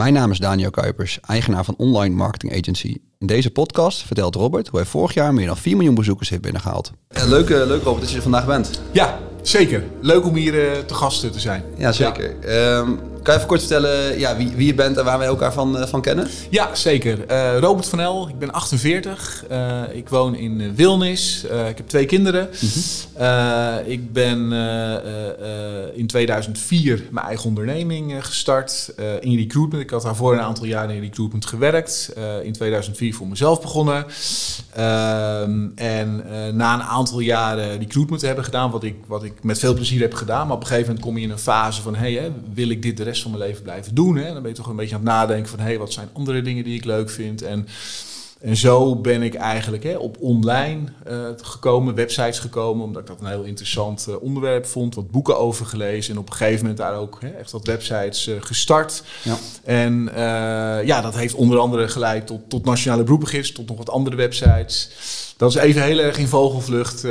Mijn naam is Daniel Kuipers, eigenaar van online marketing agency. In deze podcast vertelt Robert hoe hij vorig jaar meer dan 4 miljoen bezoekers heeft binnengehaald. leuk, leuk Robert dat je er vandaag bent. Ja, zeker. Leuk om hier uh, te gast te zijn. Ja, zeker. Ehm, kan je even kort vertellen ja, wie, wie je bent en waar wij elkaar van, uh, van kennen? Ja, zeker. Uh, Robert van El, ik ben 48. Uh, ik woon in Wilnis. ik heb twee kinderen. -hmm. ik ben in 2004 mijn eigen onderneming gestart in recruitment. Ik had daarvoor een aantal jaren in recruitment gewerkt. in 2004 voor mezelf begonnen. Ehm, en na een aantal jaren recruitment te hebben gedaan, wat ik, wat ik met veel plezier heb gedaan. Maar op een gegeven moment kom je in een fase van, hey, hè, wil ik dit de rest van mijn leven blijven doen? Hè? Dan ben je toch een beetje aan het nadenken van, hé, hey, wat zijn andere dingen die ik leuk vind? En, en zo ben ik eigenlijk hè, op online uh, gekomen, websites gekomen, omdat ik dat een heel interessant uh, onderwerp vond. Wat boeken over gelezen en op een gegeven moment daar ook hè, echt wat websites uh, gestart. Ja. En ja, dat heeft onder andere geleid tot, tot Nationale Beroepengids, tot nog wat andere websites. Dat is even heel erg in vogelvlucht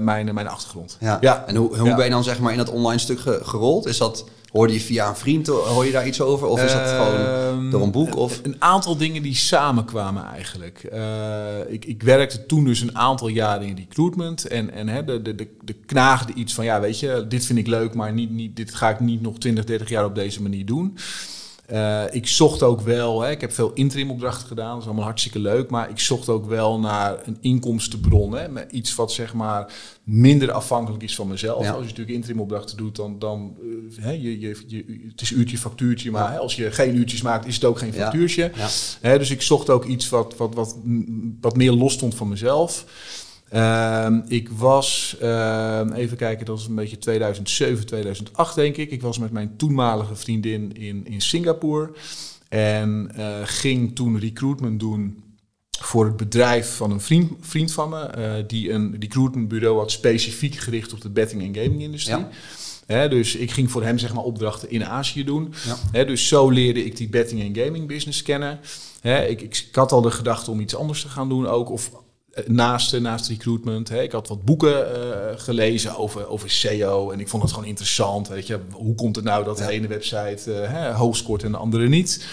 mijn, mijn achtergrond. Ja. ja. En hoe, hoe ben je dan zeg maar in dat online stuk gerold? Is dat Hoorde je via een vriend, hoor je daar iets over? Of is dat gewoon ehm, door een boek? Of? Een aantal dingen die samenkwamen eigenlijk. Uh, ik, ik werkte toen dus een aantal jaren in recruitment. En, en hè, de, de, de, de knaagde iets van, ja weet je, dit vind ik leuk, maar niet, niet, dit ga ik niet nog 20, 30 jaar op deze manier doen. Uh, ik zocht ook wel, hè, ik heb veel interim opdrachten gedaan, dat is allemaal hartstikke leuk, maar ik zocht ook wel naar een inkomstenbron, hè, met iets wat zeg maar minder afhankelijk is van mezelf. Als je natuurlijk interim opdrachten doet, dan, dan uh, hè, je, je, je, het is uurtje, factuurtje, maar hè, als je geen uurtjes maakt, is het ook geen factuurtje. Ja. Hè, dus ik zocht ook iets wat, wat, wat, wat meer los stond van mezelf. Uh, ik was, uh, even kijken, dat was een beetje 2007, 2008 denk ik. Ik was met mijn toenmalige vriendin in, in Singapore. En uh, ging toen recruitment doen voor het bedrijf van een vriend, vriend van me. Uh, die een recruitmentbureau had specifiek gericht op de betting- en gaming-industrie. Ja. dus ik ging voor hem zeg maar, opdrachten in Azië doen. Ja. dus zo leerde ik die betting- en gaming business kennen. ik, ik, had al de gedachte om iets anders te gaan doen ook. Of naast, naast recruitment. Hè. Ik had wat boeken uh, gelezen over, over SEO en ik vond het gewoon interessant. Weet je, hoe komt het nou dat de ene website uh, hoog scoort en de andere niet?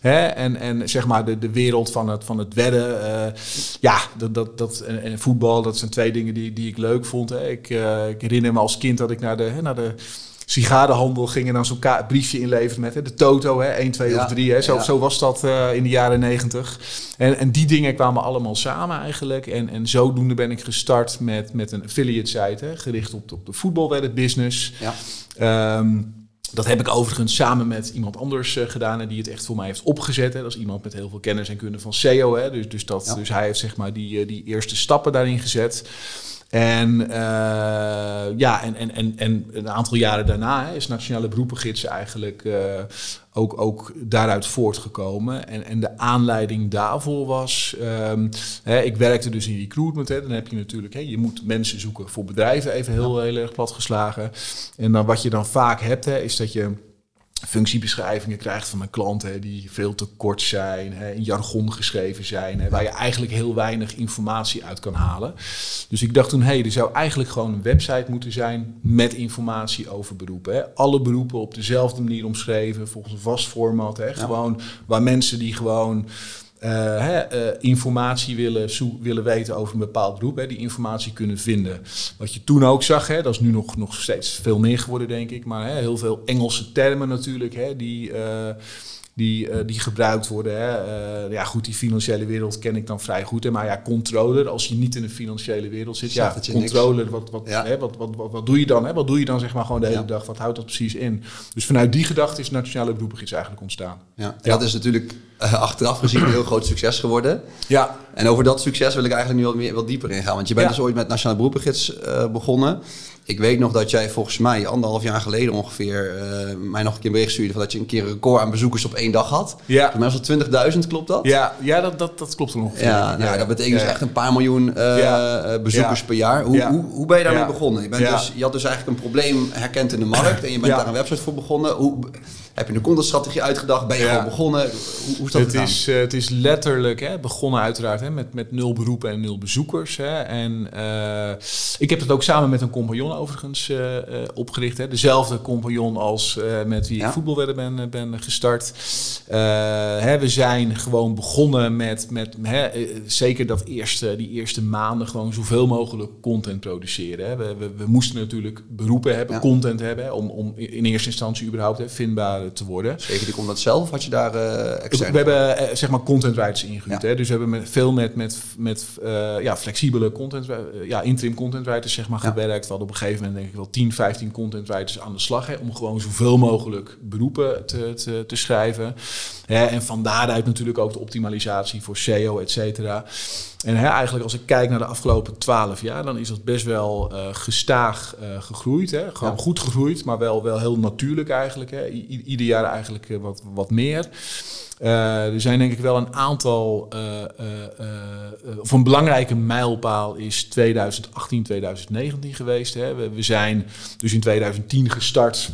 Hè? En, en zeg maar de, de wereld van het, van het wedden. Uh, ja, dat, dat, dat, en, en, voetbal, dat zijn twee dingen die, die ik leuk vond. Hè. Ik, ik herinner me als kind dat ik naar de, hè, naar de sigarenhandel gingen dan zo'n briefje inleveren met hè, de Toto, hè, 1, 2 of 3. Hè. Zo, zo was dat uh, in de jaren 90. En, en die dingen kwamen allemaal samen eigenlijk. En, en zodoende ben ik gestart met, met een affiliate site, hè, gericht op, op de voetbalwedden business. Ja. Um, dat heb ik overigens samen met iemand anders uh, gedaan en die het echt voor mij heeft opgezet. Hè. Dat is iemand met heel veel kennis en kunde van SEO. Hè. Dus, dus, dat, ja. dus hij heeft zeg maar die, uh, die eerste stappen daarin gezet. En uh, ja, en, en, en, en een aantal jaren daarna hè, is Nationale Beroepengids eigenlijk uh, ook, ook daaruit voortgekomen. En, en de aanleiding daarvoor was, um, hè, ik werkte dus in recruitment. Hè, dan heb je natuurlijk, hè, je moet mensen zoeken voor bedrijven, even heel, heel erg platgeslagen. En dan wat je dan vaak hebt, hè, is dat je functiebeschrijvingen krijgt van een klant hè, die veel te kort zijn, hè, in jargon geschreven zijn, hè, waar je eigenlijk heel weinig informatie uit kan halen. Dus ik dacht toen, hé, hey, er zou eigenlijk gewoon een website moeten zijn met informatie over beroepen. Hè. Alle beroepen op dezelfde manier omschreven, volgens een vast format. Hè, Gewoon waar mensen die gewoon uh, hè, uh, informatie willen, willen weten over een bepaald beroep, hè, die informatie kunnen vinden. Wat je toen ook zag, hè, dat is nu nog, nog steeds veel meer geworden, denk ik, maar hè, heel veel Engelse termen natuurlijk, hè, die, uh, die, die gebruikt worden. Hè. ja, goed, die financiële wereld ken ik dan vrij goed. Hè, maar ja, controller, als je niet in de financiële wereld zit, ja, controller, wat, wat, ja. Hè, wat, wat, wat, wat, doe je dan? Hè? Wat doe je dan zeg maar gewoon de hele ja. dag? Wat houdt dat precies in? Dus vanuit die gedachte is Nationale Beroepengids eigenlijk ontstaan. Ja, en dat is natuurlijk uh, achteraf gezien een heel groot succes geworden. Ja. En over dat succes wil ik eigenlijk nu wat, meer, wat dieper ingaan. Want je bent ja. dus ooit met Nationale Beroepengids begonnen. Ik weet nog dat jij volgens mij anderhalf jaar geleden ongeveer uh, mij nog een keer bericht stuurde van dat je een keer een record aan bezoekers op één dag had. Ja. Voor mij was het 20.000, klopt dat? Ja, ja dat, dat, dat klopt ongeveer. Ja, nou, ja, dat betekent dus echt een paar miljoen uh, bezoekers per jaar. Hoe, hoe, hoe ben je daarmee begonnen? Je, bent dus, je had dus eigenlijk een probleem herkend in de markt en je bent daar een website voor begonnen. Hoe, Heb je een contentstrategie uitgedacht? Ben je gewoon begonnen? Hoe, hoe is dat het is, uh, het is letterlijk hè, begonnen uiteraard hè, met, met nul beroepen en nul bezoekers. Hè. En uh, ik heb het ook samen met een compagnon overigens uh, opgericht. Hè. Dezelfde compagnon als met wie ik voetbalwedden ben, ben gestart. hè, we zijn gewoon begonnen met, met hè, zeker dat eerste, die eerste maanden gewoon zoveel mogelijk content produceren. Hè. We, we, we moesten natuurlijk beroepen hebben, content hebben, om, om in eerste instantie überhaupt hè, vindbaar te worden. Je die content zelf of had je daar uh, extern We hebben uh, zeg maar content writers ingehuurd. Hè? Dus we hebben met, veel met, met, met ja, flexibele content, ja, interim content writers zeg maar, gewerkt. We hadden op een gegeven moment denk ik wel 10, 15 content writers aan de slag. Hè, om gewoon zoveel mogelijk beroepen te, te, te schrijven. Hè, en van daaruit natuurlijk ook de optimalisatie voor SEO, et cetera. En hè, eigenlijk als ik kijk naar de afgelopen twaalf jaar, dan is dat best wel uh, gestaag uh, gegroeid. Hè? Gewoon goed gegroeid, maar wel, wel heel natuurlijk eigenlijk. Hè? ieder jaar eigenlijk uh, wat, wat meer. er zijn denk ik wel een aantal, of een belangrijke mijlpaal is 2018, 2019 geweest. Hè? We, we zijn dus in 2010 gestart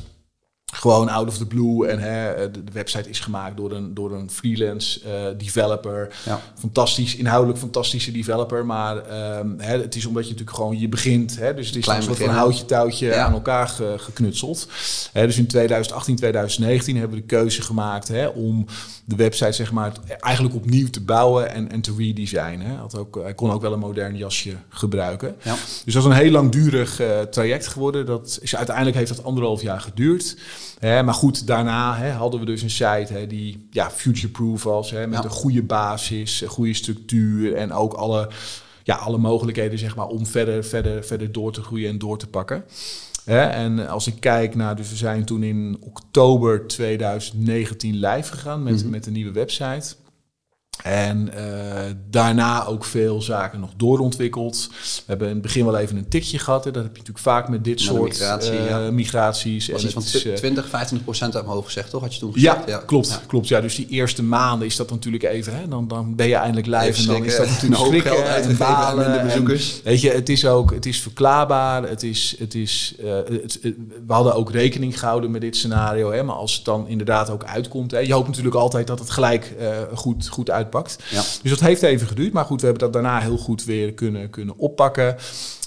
gewoon out of the blue. En hè, de, website is gemaakt door een, door een freelance uh, developer. Ja. Fantastisch, inhoudelijk fantastische developer. Maar um, hè, het is omdat je natuurlijk gewoon je begint. Hè, dus het is een soort van houtje touwtje aan elkaar ge, geknutseld. Hè, dus in 2018, 2019 hebben we de keuze gemaakt hè, om de website zeg maar eigenlijk opnieuw te bouwen en, en te redesignen. Hè. Had ook, hij kon ook wel een modern jasje gebruiken. Ja. Dus dat is een heel langdurig uh, traject geworden. Dat is, uiteindelijk heeft dat anderhalf jaar geduurd. Hè, maar goed, daarna hè, hadden we dus een site hè, die ja, future-proof was. Hè, met een goede basis, een goede structuur en ook alle, ja, alle mogelijkheden zeg maar, om verder, verder, verder door te groeien en door te pakken. en als ik kijk naar, dus we zijn toen in oktober 2019 live gegaan met, mm met een nieuwe website. En uh, daarna ook veel zaken nog doorontwikkeld. We hebben in het begin wel even een tikje gehad. Hè. Dat heb je natuurlijk vaak met dit soort migratie, uh, ja. migraties. Was en iets van 20, 25 procent omhoog gezegd, toch? Had je toen gezegd? Ja, ja. klopt. Ja. klopt ja. Dus die eerste maanden is dat natuurlijk even. Hè. Dan, dan ben je eindelijk live en dan is dat natuurlijk schrikken en balen. En bezoekers. En, weet je, het is ook het is verklaarbaar. Het is, het is, uh, het, we hadden ook rekening gehouden met dit scenario. Hè. Maar als het dan inderdaad ook uitkomt. Hè. Je hoopt natuurlijk altijd dat het gelijk goed, goed uitpakt. Ja. Dus dat heeft even geduurd. Maar goed, we hebben dat daarna heel goed weer kunnen, kunnen oppakken.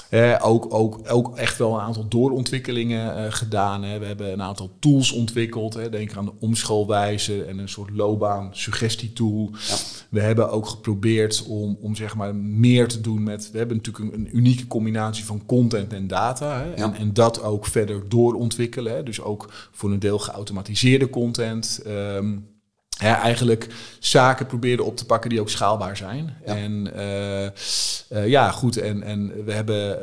Eh, ook, ook, ook echt wel een aantal doorontwikkelingen uh, gedaan. Hè. We hebben een aantal tools ontwikkeld. Hè. Denk aan de omschoolwijzer en een soort loopbaan suggestietool. Ja. We hebben ook geprobeerd om, om zeg maar meer te doen met... We hebben natuurlijk een, een unieke combinatie van content en data. Hè. En, en, dat ook verder doorontwikkelen. Hè. Dus ook voor een deel geautomatiseerde content... Um, ja, eigenlijk zaken probeerden op te pakken die ook schaalbaar zijn. En uh, uh, ja, goed. En, en we hebben,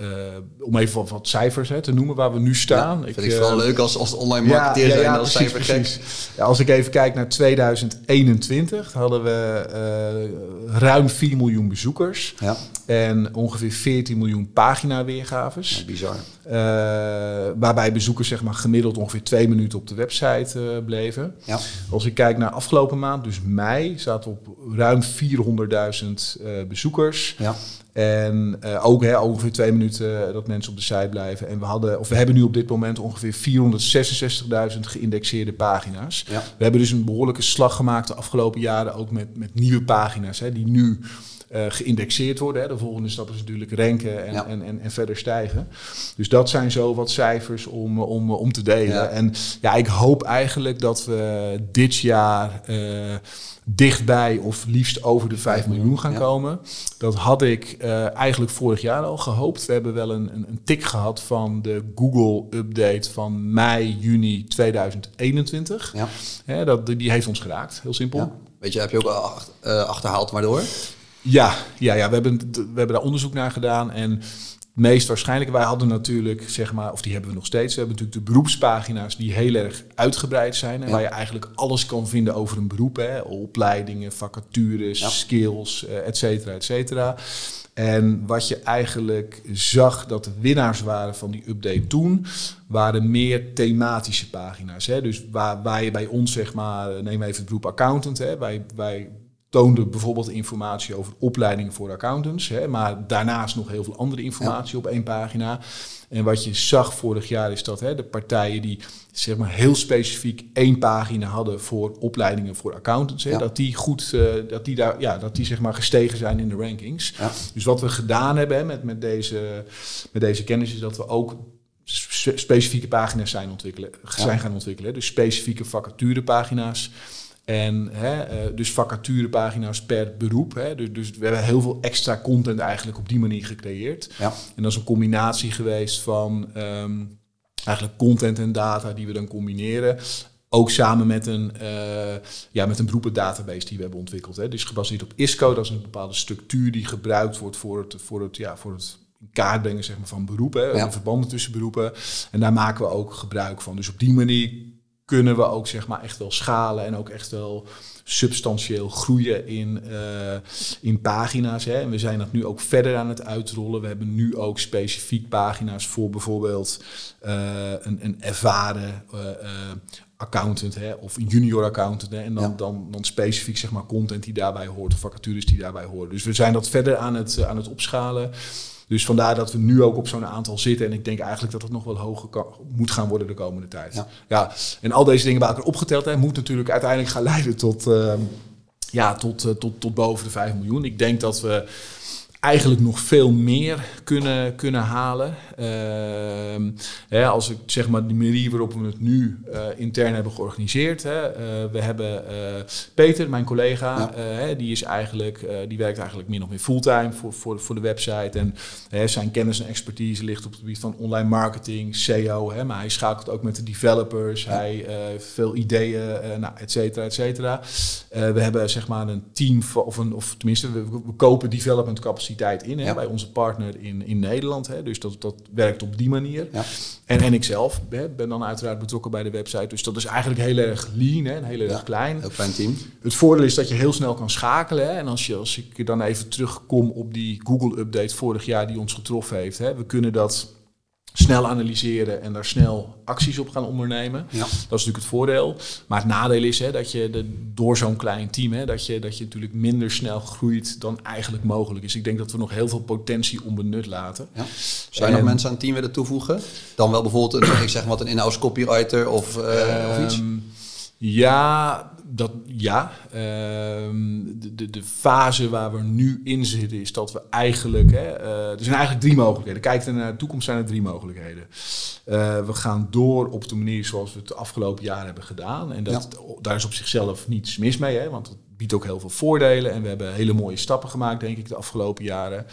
uh, om even wat, wat cijfers hè, te noemen waar we nu staan. Ja, vind ik, ik wel leuk als, als online marketeer ja, zijn als cijfer Ja, als ik even kijk naar 2021, hadden we ruim 4 miljoen bezoekers. Ja. En ongeveer 14 miljoen pagina weergaves. bizar. waarbij bezoekers zeg maar, gemiddeld ongeveer twee minuten op de website bleven. Ja. Als ik kijk naar afgelopen maand, dus mei, zaten we op ruim 400.000 uh, bezoekers. Ja. En uh, ook hè, ongeveer twee minuten dat mensen op de site blijven. En we, hadden, of we hebben nu op dit moment ongeveer 466.000 geïndexeerde pagina's. Ja. We hebben dus een behoorlijke slag gemaakt de afgelopen jaren ook met, met nieuwe pagina's. Hè, die nu uh, geïndexeerd worden. Hè. De volgende stap is natuurlijk ranken en, en, en, en, verder stijgen. Dus dat zijn zo wat cijfers om, om, om te delen. En ja, ik hoop eigenlijk dat we dit jaar uh, dichtbij of liefst over de 5 miljoen gaan komen. Dat had ik uh, eigenlijk vorig jaar al gehoopt. We hebben wel een, een, een tik gehad van de Google-update van mei, juni 2021. Ja. Hè, dat, die heeft ons geraakt, heel simpel. Weet je, heb je ook achterhaald waardoor? Ja, ja, ja we, hebben, we hebben daar onderzoek naar gedaan. En het meest waarschijnlijk, wij hadden natuurlijk, zeg maar, of die hebben we nog steeds, we hebben natuurlijk de beroepspagina's die heel erg uitgebreid zijn. En waar je eigenlijk alles kan vinden over een beroep. Hè, opleidingen, vacatures, skills, uh, et cetera, et cetera. En wat je eigenlijk zag dat de winnaars waren van die update toen, waren meer thematische pagina's. Hè? Dus waar, waar je bij ons, zeg maar, neem even het beroep accountant, hè? Wij, wij toonde bijvoorbeeld informatie over opleidingen voor accountants. Hè, maar daarnaast nog heel veel andere informatie op één pagina. En wat je zag vorig jaar is dat hè, de partijen die zeg maar heel specifiek één pagina hadden voor opleidingen voor accountants, hè, dat die goed, uh, dat die daar, ja, dat die zeg maar gestegen zijn in de rankings. Ja. Dus wat we gedaan hebben hè, met, met, deze, met deze kennis is dat we ook specifieke pagina's zijn, ontwikkelen, zijn gaan ontwikkelen. Dus specifieke vacaturepagina's. En hè, uh, dus vacaturepagina's per beroep. Hè. Dus, dus, we hebben heel veel extra content eigenlijk op die manier gecreëerd. Ja. En dat is een combinatie geweest van ehm, eigenlijk content en data die we dan combineren. Ook samen met een, uh, ja, met een beroependatabase die we hebben ontwikkeld. Hè. Dus gebaseerd op ISCO, dat is een bepaalde structuur die gebruikt wordt voor het, voor het, ja, voor het in kaart brengen zeg maar, van beroepen. Ja. verbanden tussen beroepen. En daar maken we ook gebruik van. Dus op die manier kunnen we ook zeg maar echt wel schalen en ook echt wel substantieel groeien in, uh, in pagina's. Hè. En we zijn dat nu ook verder aan het uitrollen. We hebben nu ook specifiek pagina's voor bijvoorbeeld uh, een, een ervaren uh, accountant hè, of een junior accountant. Hè, en dan, dan, dan specifiek zeg maar content die daarbij hoort, of vacatures die daarbij horen. Dus we zijn dat verder aan het, aan het opschalen. Dus vandaar dat we nu ook op zo'n aantal zitten. En ik denk eigenlijk dat het nog wel hoger kan, moet gaan worden de komende tijd. Ja. ja. en al deze dingen bij elkaar opgeteld hè, moet natuurlijk uiteindelijk gaan leiden tot, uh, ja, tot, uh, tot, tot boven de 5 miljoen. Ik denk dat we eigenlijk nog veel meer kunnen, kunnen halen. Uh, als ik zeg maar de manier waarop we het nu uh, intern hebben georganiseerd. Hè, uh, we hebben uh, Peter, mijn collega, die, is eigenlijk, die werkt eigenlijk min of meer fulltime voor, voor, voor de website. En zijn kennis en expertise ligt op het gebied van online marketing, SEO. Hè, maar hij schakelt ook met de developers. Ja. Hij heeft veel ideeën, nou, et cetera, et cetera. we hebben zeg maar een team, of, een, of tenminste, we, we kopen development capaciteit capaciteit in hè, bij onze partner in, in Nederland. Hè, dus dat, dat werkt op die manier. Ja. En, en ik zelf hè, ben dan uiteraard betrokken bij de website. Dus dat is eigenlijk heel erg lean hè, en heel erg klein. Heel klein team. Het voordeel is dat je heel snel kan schakelen. Hè, en als, je, als ik dan even terugkom op die Google-update vorig jaar die ons getroffen heeft. Hè, we kunnen dat snel analyseren en daar snel acties op gaan ondernemen. Ja. Dat is natuurlijk het voordeel. Maar het nadeel is hè, dat je de, door zo'n klein team, hè, dat, je, dat je natuurlijk minder snel groeit dan eigenlijk mogelijk is. Ik denk dat we nog heel veel potentie onbenut laten. Ja. Zou je nog mensen aan het team willen toevoegen? Dan wel bijvoorbeeld een, ik zeg wat, een in-house copywriter of, uh, of iets? Ehm, ja, dat, ja. Ehm, de, de, de, fase waar we nu in zitten is dat we eigenlijk... Hè, uh, er zijn eigenlijk drie mogelijkheden. Kijk naar de toekomst zijn er drie mogelijkheden. Uh, we gaan door op de manier zoals we het de afgelopen jaren hebben gedaan. En dat, daar is op zichzelf niets mis mee, hè, want het biedt ook heel veel voordelen. En we hebben hele mooie stappen gemaakt, denk ik, de afgelopen jaren.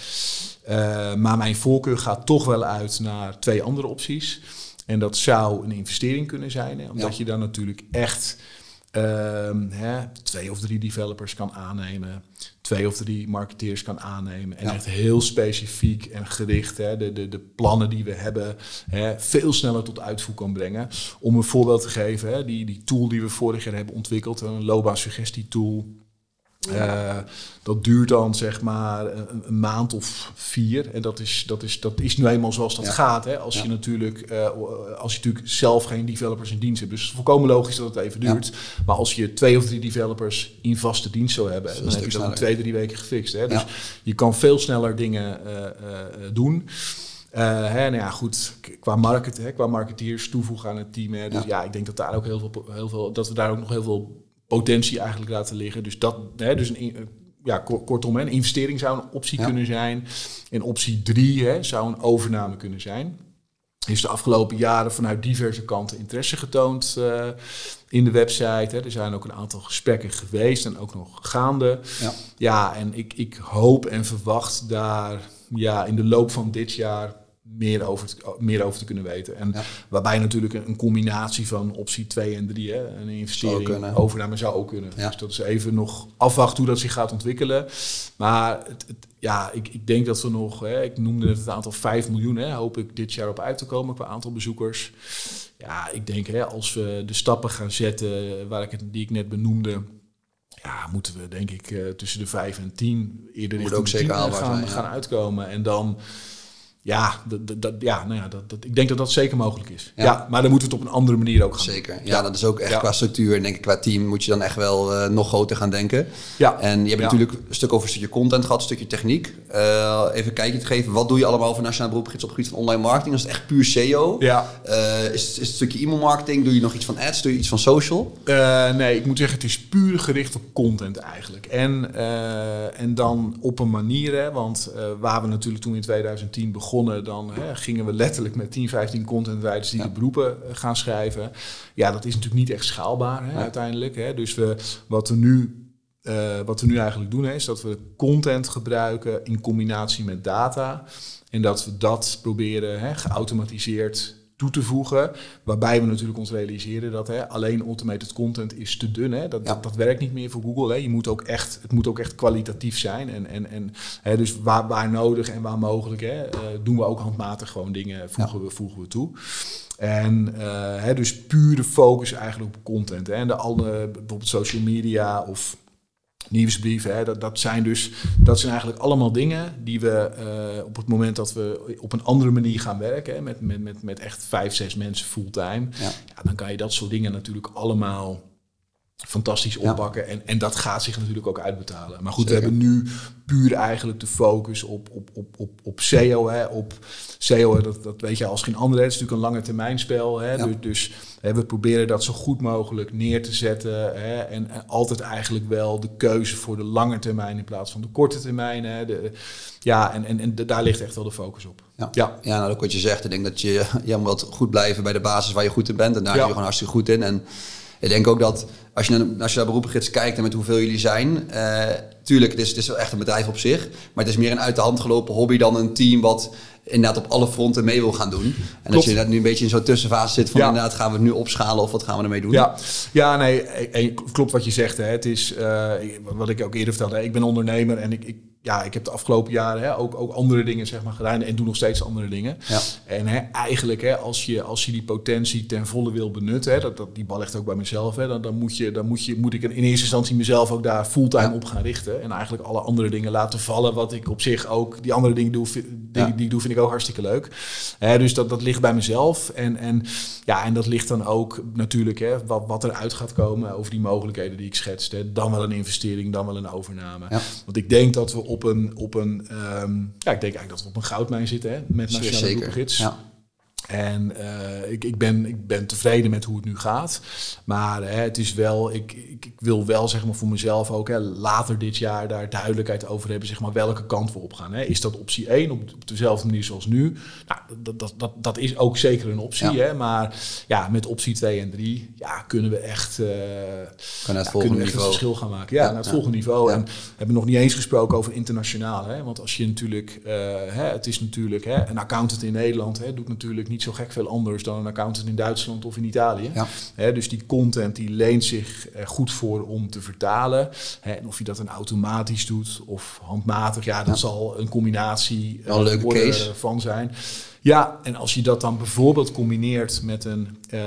Uh, maar mijn voorkeur gaat toch wel uit naar twee andere opties. En dat zou een investering kunnen zijn, hè, omdat je dan natuurlijk echt um, hè, twee of drie developers kan aannemen, twee of drie marketeers kan aannemen en echt heel specifiek en gericht hè, de, de, de plannen die we hebben hè, veel sneller tot uitvoer kan brengen. Om een voorbeeld te geven, hè, die, die tool die we vorig jaar hebben ontwikkeld, een loopbaansuggestie uh, dat duurt dan zeg maar een, een, maand of vier. En dat is, dat is, dat is nu eenmaal zoals dat gaat. Hè? Als, je natuurlijk, uh, als je natuurlijk zelf geen developers in dienst hebt. Dus het is volkomen logisch dat het even duurt. Maar als je twee of drie developers in vaste dienst zou hebben, dan heb je dat in twee, drie weken gefixt. Hè? Dus je kan veel sneller dingen uh, doen. Uh, hè, nou ja, goed, qua market, hè, qua marketeers toevoegen aan het team. Hè, dus ja. ja. ik denk dat daar ook heel veel, heel veel, dat we daar ook nog heel veel potentie eigenlijk laten liggen. Dus, dat, hè, dus een, ja, kortom, een investering zou een optie kunnen zijn. En optie drie hè, zou een overname kunnen zijn. Is de afgelopen jaren vanuit diverse kanten interesse getoond uh, in de website. Hè. Er zijn ook een aantal gesprekken geweest en ook nog gaande. Ja, ja en ik, ik hoop en verwacht daar ja, in de loop van dit jaar meer over, te, meer over te kunnen weten. En waarbij natuurlijk een, combinatie van optie 2 en 3, hè, een investering, overname zou ook kunnen. Ja. Dus dat is even nog afwachten hoe dat zich gaat ontwikkelen. Maar het, het, ja, ik, ik denk dat we nog, hè, ik noemde het, het aantal 5 miljoen, hè, hoop ik dit jaar op uit te komen per aantal bezoekers. Ja, ik denk hè, als we de stappen gaan zetten waar ik het, die ik net benoemde, ja, moeten we denk ik uh, tussen de 5 en 10 eerder Moet ook zeker gaan, gaan uitkomen. En dan ja, dat, dat, ja, nou ja dat, dat, ik denk dat dat zeker mogelijk is. Ja. maar dan moeten we het op een andere manier ook gaan Zeker. Ja, dat is ook echt qua structuur en denk ik qua team moet je dan echt wel uh, nog groter gaan denken. Ja. En je hebt natuurlijk een stuk over een stukje content gehad, een stukje techniek. Uh, even een kijkje te geven, wat doe je allemaal voor Nationaal Beroepsgids op het gebied van online marketing? Is het echt puur SEO? Ja. Uh, is, is het een stukje e-mail marketing? Doe je nog iets van ads? Doe je iets van social? nee, ik moet zeggen, het is puur gericht op content eigenlijk. En, en dan op een manier, hè, want waar we natuurlijk toen in 2010 begonnen dan hè, gingen we letterlijk met 10, 15 contentwriters die de beroepen eh, gaan schrijven. Ja, dat is natuurlijk niet echt schaalbaar hè, uiteindelijk. Hè. Dus we, wat, we nu, uh, wat we nu eigenlijk doen is dat we content gebruiken in combinatie met data. En dat we dat proberen hè, geautomatiseerd toe te voegen. Waarbij we natuurlijk ons realiseren dat hè, alleen automated content is te dun. Hè. Dat, dat, dat, werkt niet meer voor Google. Hè. Je moet ook echt, het moet ook echt kwalitatief zijn. En, en, en, hè, dus waar, waar nodig en waar mogelijk hè, uh, doen we ook handmatig gewoon dingen, voegen, we, voegen we toe. En uh, hè, dus pure focus eigenlijk op content. Hè. En de alle, bijvoorbeeld social media of nieuwsbrieven. Hè, dat, dat, zijn dus, dat zijn eigenlijk allemaal dingen die we uh, op het moment dat we op een andere manier gaan werken, hè, met, met, met, met echt vijf, zes mensen fulltime, ja. ja. dan kan je dat soort dingen natuurlijk allemaal fantastisch oppakken. En, en dat gaat zich natuurlijk ook uitbetalen. Maar goed, we hebben nu puur eigenlijk de focus op, op, op, op, op SEO. Hè, op SEO, dat, dat weet je als geen andere. Het is natuurlijk een lange termijn spel. Hè, Dus, dus hè, we proberen dat zo goed mogelijk neer te zetten. Hè, en, en, altijd eigenlijk wel de keuze voor de lange termijn in plaats van de korte termijn. Hè, de, ja, en, en, en daar ligt echt wel de focus op. Ja, ja. ja nou, ook wat je zegt. Ik denk dat je, je moet goed blijven bij de basis waar je goed in bent. En daar ja. ben je gewoon hartstikke goed in. En ik denk ook dat als je naar de Nationale Beroepengids kijkt en met hoeveel jullie zijn, uh, tuurlijk, het is, het is wel echt een bedrijf op zich, maar het is meer een uit de hand gelopen hobby dan een team wat inderdaad op alle fronten mee wil gaan doen. En klopt. als je net nu een beetje in zo'n tussenfase zit van inderdaad gaan we het nu opschalen of wat gaan we ermee doen? Ja, ja nee, klopt wat je zegt. Hè. Het is, uh, wat ik ook eerder vertelde, ik ben ondernemer en ik, ik ja, ik heb de afgelopen jaren hè, ook, ook andere dingen zeg maar, gedaan en doe nog steeds andere dingen. Ja. En hè, eigenlijk, hè, als, je, als je die potentie ten volle wil benutten, hè, dat, dat, die bal ligt ook bij mezelf, hè, dan, dan, moet, je, dan moet, je, moet ik in eerste instantie mezelf ook daar fulltime op gaan richten. En eigenlijk alle andere dingen laten vallen, wat ik op zich ook, die andere dingen doe, die, die ik doe, vind ik ook hartstikke leuk. Hè, dus dat, dat ligt bij mezelf. En, en, ja, en dat ligt dan ook natuurlijk, hè, wat, wat eruit gaat komen over die mogelijkheden die ik schetste. Dan wel een investering, dan wel een overname. Want ik denk dat we op een, op een um, ja, ik denk eigenlijk dat we op een goudmijn zitten hè, met Nationale. Ja. En uh, ik, ik, ben, ik ben tevreden met hoe het nu gaat. Maar hè, het is wel, ik, ik, ik, wil wel zeg maar voor mezelf ook hè, later dit jaar daar duidelijkheid over hebben, zeg maar, welke kant we op gaan. Hè. Is dat optie 1 op, op dezelfde manier zoals nu? Nou, dat, dat, dat, dat is ook zeker een optie. Hè, maar ja, met optie 2 en 3 ja, kunnen we echt, uh, kan het ja, kunnen we echt een verschil gaan maken. Ja, ja naar het volgende niveau. En we hebben nog niet eens gesproken over internationaal. Hè, want als je natuurlijk, uh, hè, het is natuurlijk, hè, een accountant in Nederland hè, doet natuurlijk niet niet zo gek veel anders dan een accountant in Duitsland of in Italië. Ja. dus die content die leent zich er goed voor om te vertalen. en of je dat dan automatisch doet of handmatig, ja, dat zal een combinatie een leuke case. van zijn. Ja, en als je dat dan bijvoorbeeld combineert met een, uh,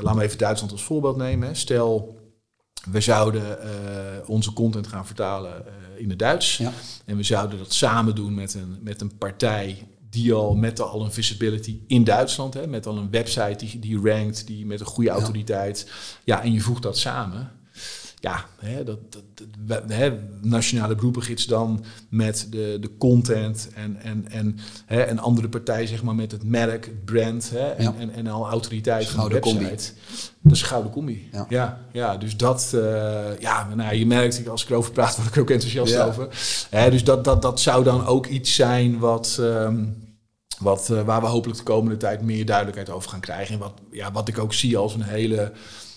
laten we even Duitsland als voorbeeld nemen. Stel, we zouden uh, onze content gaan vertalen uh, in het Duits. Ja. En we zouden dat samen doen met een, met een partij die al met al een visibility in Duitsland, hè, met al een website die, die rankt, die met een goede autoriteit. Ja, en je voegt dat samen. Ja, hè, dat, dat, hè, nationale beroepengids dan met de, de content en, en, en hè, een andere partij zeg maar met het merk, het brand hè, en, en, en, al autoriteit van de website. Combi. Dat is een gouden combi. Ja, ja, ja dus dat, uh, ja, nou, je merkt, als ik erover praat, word ik er ook enthousiast over. Hè, dus dat, dat, dat zou dan ook iets zijn wat, um, wat, uh, waar we hopelijk de komende tijd meer duidelijkheid over gaan krijgen. En wat, ja, wat ik ook zie als een hele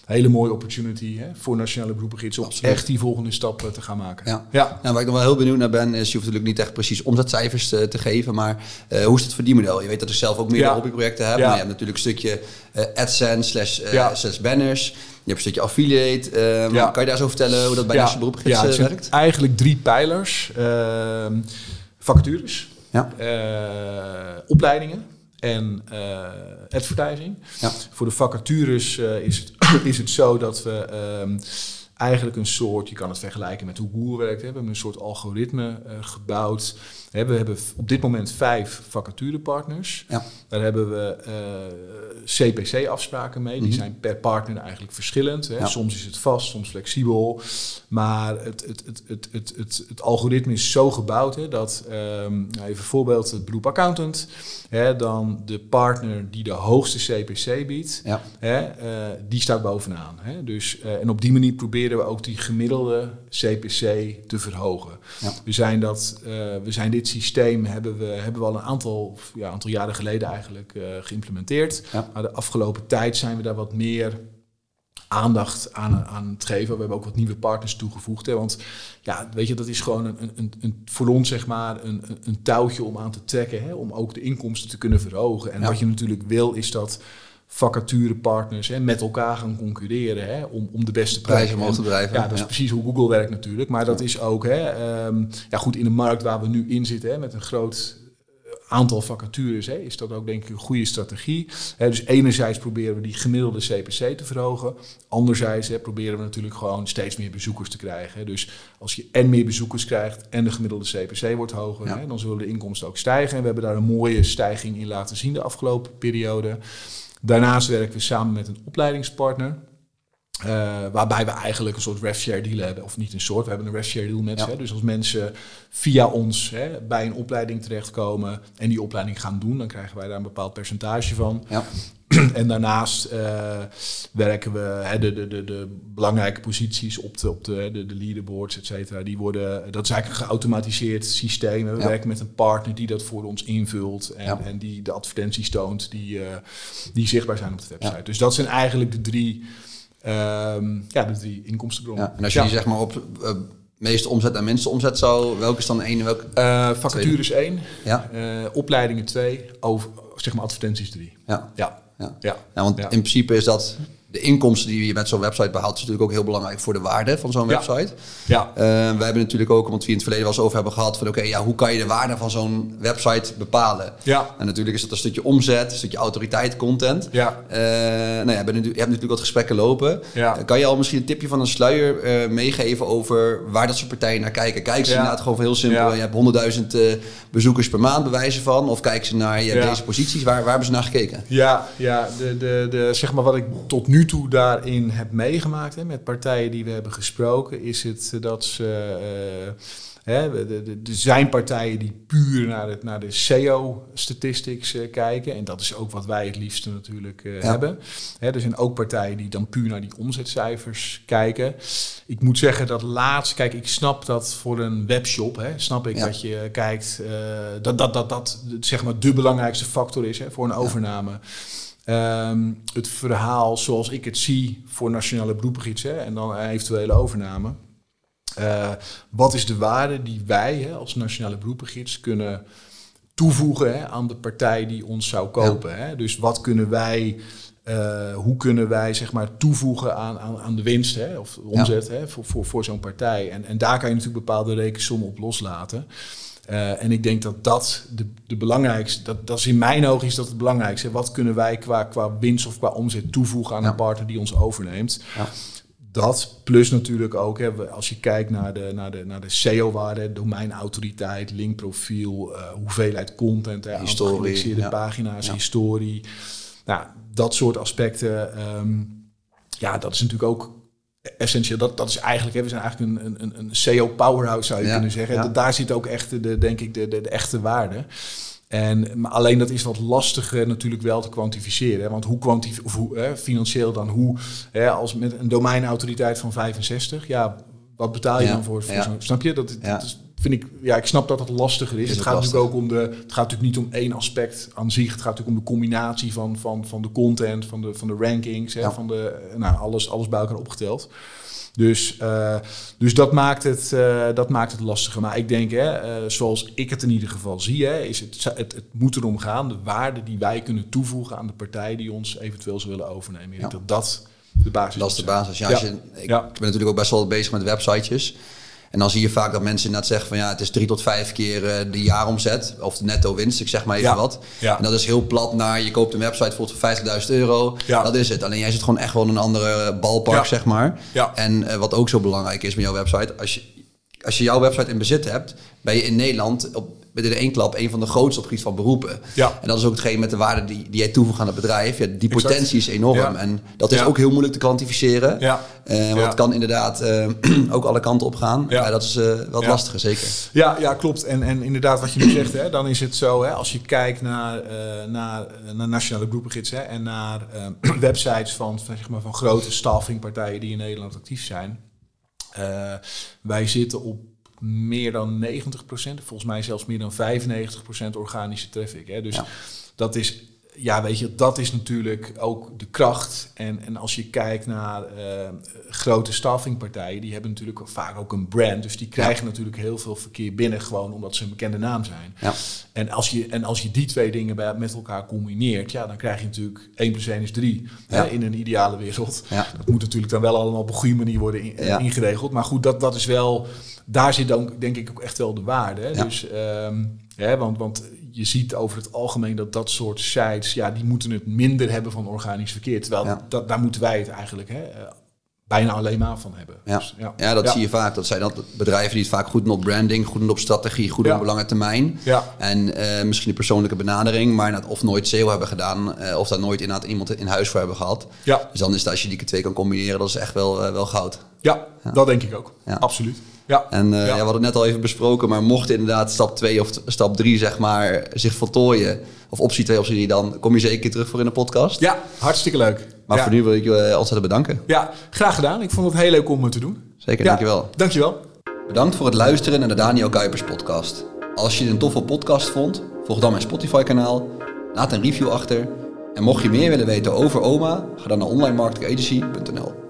hele mooie opportunity hè, voor nationale beroepengids om echt die volgende stap te gaan maken. Ja. Ja. Nou, waar ik nog wel heel benieuwd naar ben, is je hoeft natuurlijk niet echt precies omzetcijfers te, te geven, maar uh, hoe is het verdienmodel? Je weet dat ik zelf ook meerdere ja. hobbyprojecten heb, ja. maar je hebt natuurlijk een stukje uh, AdSense slash, uh, slash banners. Je hebt een stukje affiliate. Ja. Kan je daar zo vertellen hoe dat bij ja. nationale beroepengids ja, werkt? Eigenlijk drie pijlers. Ehm, vacatures, ja. opleidingen en uh, advertising. Ja. Voor de vacatures uh, is, het, is het zo dat we um, eigenlijk een soort, je kan het vergelijken met hoe Google werkt. Hè. We hebben een soort algoritme uh, gebouwd. We hebben op dit moment vijf vacaturepartners. Ja. Daar hebben we uh, eh, CPC-afspraken mee. Die mhm. zijn per partner eigenlijk verschillend. Hè. Soms is het vast, soms flexibel. Maar het, het, het, het, het, het, het algoritme is zo gebouwd hè, dat, um, even voorbeeld, het beroep accountant, hè, dan de partner die de hoogste CPC biedt, ja. hè, uh, die staat bovenaan. Hè. Dus, uh, en op die manier proberen we ook die gemiddelde CPC te verhogen. Ja. We, zijn dat, uh, we zijn dit systeem hebben we, hebben we al een aantal, ja, aantal jaren geleden eigenlijk geïmplementeerd. Maar de afgelopen tijd zijn we daar wat meer aandacht aan, aan het geven. We hebben ook wat nieuwe partners toegevoegd. Hè, want ja, weet je, dat is gewoon een, een, een, voor ons zeg maar een, een, touwtje om aan te trekken. Hè, om ook de inkomsten te kunnen verhogen. En wat je natuurlijk wil is dat vacaturepartners hè, met elkaar gaan concurreren hè, om, om de beste prijzen omhoog te drijven. Ja, dat is precies hoe Google werkt natuurlijk. Maar dat is ook hè, um, ja, goed in de markt waar we nu in zitten hè, met een groot aantal vacatures hè, is dat ook denk ik een goede strategie. dus enerzijds proberen we die gemiddelde CPC te verhogen. Anderzijds hè, proberen we natuurlijk gewoon steeds meer bezoekers te krijgen. Dus als je en meer bezoekers krijgt en de gemiddelde CPC wordt hoger, hè, dan zullen de inkomsten ook stijgen. En we hebben daar een mooie stijging in laten zien de afgelopen periode. Daarnaast werken we samen met een opleidingspartner. Uh, waarbij we eigenlijk een soort rev-share deal hebben. Of niet een soort, we hebben een rev-share deal met ze. Dus als mensen via ons hè, bij een opleiding terechtkomen en die opleiding gaan doen, dan krijgen wij daar een bepaald percentage van. Ja. en daarnaast uh, werken we hè, de, de, de, de, belangrijke posities op de, op de, de, de leaderboards, et cetera. Die worden, dat is eigenlijk een geautomatiseerd systeem. We werken met een partner die dat voor ons invult en, en die de advertenties toont die, uh, die zichtbaar zijn op de website. Dus dat zijn eigenlijk de drie Um, ja, dus die inkomstenbronnen. Ja, en als je die zeg maar op uh, meeste omzet en minste omzet zou, welke is dan één welke? Uh, vacatures één, ja. Uh, opleidingen twee, over, zeg maar advertenties drie. Ja. Ja. Ja. ja. want in principe is dat de inkomsten die je met zo'n website behaalt, is natuurlijk ook heel belangrijk voor de waarde van zo'n website. Ja. Uh, wij hebben natuurlijk ook, want we in het verleden wel eens over hebben gehad, van oké, ja, hoe kan je de waarde van zo'n website bepalen? Ja. En natuurlijk is dat een stukje omzet, een stukje autoriteit, content. Ja. Uh, nou ja, je hebt natuurlijk wat gesprekken lopen. Ja. Uh, kan je al misschien een tipje van een sluier meegeven over waar dat soort partijen naar kijken? Kijken ze ja. inderdaad gewoon heel simpel, je hebt 100.000 bezoekers per maand bewijzen van, of kijken ze naar je deze posities? Waar, waar hebben ze naar gekeken? Ja, ja de, de, de, zeg maar wat ik tot nu toe daarin heb meegemaakt, hè, met partijen die we hebben gesproken, is het dat ze. Hè, er zijn partijen die puur naar, het, naar de SEO-statistics uh, kijken. En dat is ook wat wij het liefste natuurlijk uh, hebben. Hè, er zijn ook partijen die dan puur naar die omzetcijfers kijken. Ik moet zeggen dat laatst, kijk, ik snap dat voor een webshop, hè, snap ik dat je kijkt, uh, dat, dat, dat dat zeg maar de belangrijkste factor is hè, voor een overname. Um, het verhaal zoals ik het zie voor nationale beroepengids en dan eventuele overname. Uh, wat is de waarde die wij hè, als nationale beroepengids kunnen toevoegen hè, aan de partij die ons zou kopen? Hè? Dus wat kunnen wij, uh, hoe kunnen wij zeg maar, toevoegen aan, aan, aan de winst hè, of omzet hè, voor, voor, voor zo'n partij? En, en daar kan je natuurlijk bepaalde rekensommen op loslaten. Uh, en ik denk dat dat de, de belangrijkste, dat, dat is in mijn ogen is dat het belangrijkste. Wat kunnen wij qua, qua winst of qua omzet toevoegen aan een partner die ons overneemt? Ja. Dat plus natuurlijk ook, hè, als je kijkt naar de, naar de, naar de SEO-waarde, domeinautoriteit, linkprofiel, uh, hoeveelheid content, hè, historie, ja. pagina's, historie. Nou, dat soort aspecten, um, ja, dat is natuurlijk ook essentieel. Dat, dat is eigenlijk, hè, we zijn eigenlijk een, een, een SEO-powerhouse zou je kunnen zeggen. Daar zit ook echt, de, denk ik, de, de, de echte waarde. En, maar alleen dat is wat lastiger natuurlijk wel te kwantificeren. Hè? Want hoe, kwantif of hoe hè, financieel dan hoe, hè, als met een domeinautoriteit van 65, ja, wat betaal je dan voor, voor Snap je? Dat, dat is, vind ik, ja, ik snap dat het lastiger is. het gaat natuurlijk ook om de, het gaat natuurlijk niet om één aspect aan zich. Het gaat natuurlijk om de combinatie van, van, van de content, van de, van de rankings, hè, van de, nou, alles, alles bij elkaar opgeteld. Dus, uh, dus dat, maakt het, uh, dat maakt het lastiger. Maar ik denk, hè, uh, zoals ik het in ieder geval zie, hè, is het, het, het moet erom gaan, de waarde die wij kunnen toevoegen aan de partij die ons eventueel zou willen overnemen. Ja. Dat dat de basis is. Dat is de basis. Ja, ja. Je, ik ben natuurlijk ook best wel bezig met websitejes. En dan zie je vaak dat mensen inderdaad zeggen van ja, het is drie tot vijf keer uh, de jaaromzet of de netto winst, ik zeg maar even wat. Ja. En dat is heel plat naar je koopt een website bijvoorbeeld voor 50.000 euro. Ja. Dat is het. Alleen jij zit gewoon echt wel in een andere balpark, zeg maar. Ja. En uh, wat ook zo belangrijk is met jouw website, als je, als je jouw website in bezit hebt, ben je in Nederland op met in één klap een van de grootste op gebied van beroepen. Ja. En dat is ook hetgeen met de waarde die, die jij toevoegt aan het bedrijf. Ja, die potentie is enorm. En dat is ook heel moeilijk te kwantificeren. Ja. Uh, want het kan inderdaad uh, ook alle kanten op gaan. Ja. dat is uh, wel lastiger, zeker. Ja, ja klopt. En, en inderdaad, wat je nu zegt, hè, dan is het zo, hè, als je kijkt naar, naar, naar nationale groepengidsen en naar websites van, van, zeg maar, van grote staffingpartijen die in Nederland actief zijn. wij zitten op meer dan 90%, volgens mij zelfs meer dan 95% organische traffic. Hè. Dus dat is ja, weet je, dat is natuurlijk ook de kracht. En, en als je kijkt naar uh, grote staffingpartijen, die hebben natuurlijk vaak ook een brand. Dus die krijgen natuurlijk heel veel verkeer binnen, gewoon omdat ze een bekende naam zijn. Ja. En, als je, en als je die twee dingen bij, met elkaar combineert, ja, dan krijg je natuurlijk 1 plus 1 is 3 hè, in een ideale wereld. Dat moet natuurlijk dan wel allemaal op een goede manier worden in, ingeregeld. Maar goed, dat, dat is wel, daar zit dan denk ik ook echt wel de waarde. Hè. Dus, um, hè, want, want je ziet over het algemeen dat dat soort sites, ja, die moeten het minder hebben van organisch verkeer. Terwijl dat, daar moeten wij het eigenlijk hè, eh, bijna alleen maar van hebben. Ja, dus, ja. ja dat zie je vaak. Dat zijn dat bedrijven die het vaak goed doen op branding, goed doen op strategie, goed doen op lange termijn. Ja. En uh, misschien een persoonlijke benadering, maar of nooit SEO hebben gedaan, uh, of daar nooit inderdaad iemand in huis voor hebben gehad. Ja. Dus dan is het als je die twee kan combineren, dat is echt wel, uh, wel goud. Ja, dat denk ik ook. Absoluut. Ja. En uh, ja. ja. we hadden het net al even besproken, maar mocht inderdaad stap 2 of stap 3 zeg maar zich voltooien, of optie 2 of optie 3, dan kom je zeker terug voor in de podcast. Ja, hartstikke leuk. Maar voor nu wil ik je uh, ontzettend bedanken. Ja, graag gedaan. Ik vond het heel leuk om het te doen. Zeker, dankjewel. Dankjewel. Bedankt voor het luisteren naar de Daniel Kuipers podcast. Als je het een toffe podcast vond, volg dan mijn Spotify kanaal, laat een review achter. En mocht je meer willen weten over OMA, ga dan naar onlinemarketingagency.nl.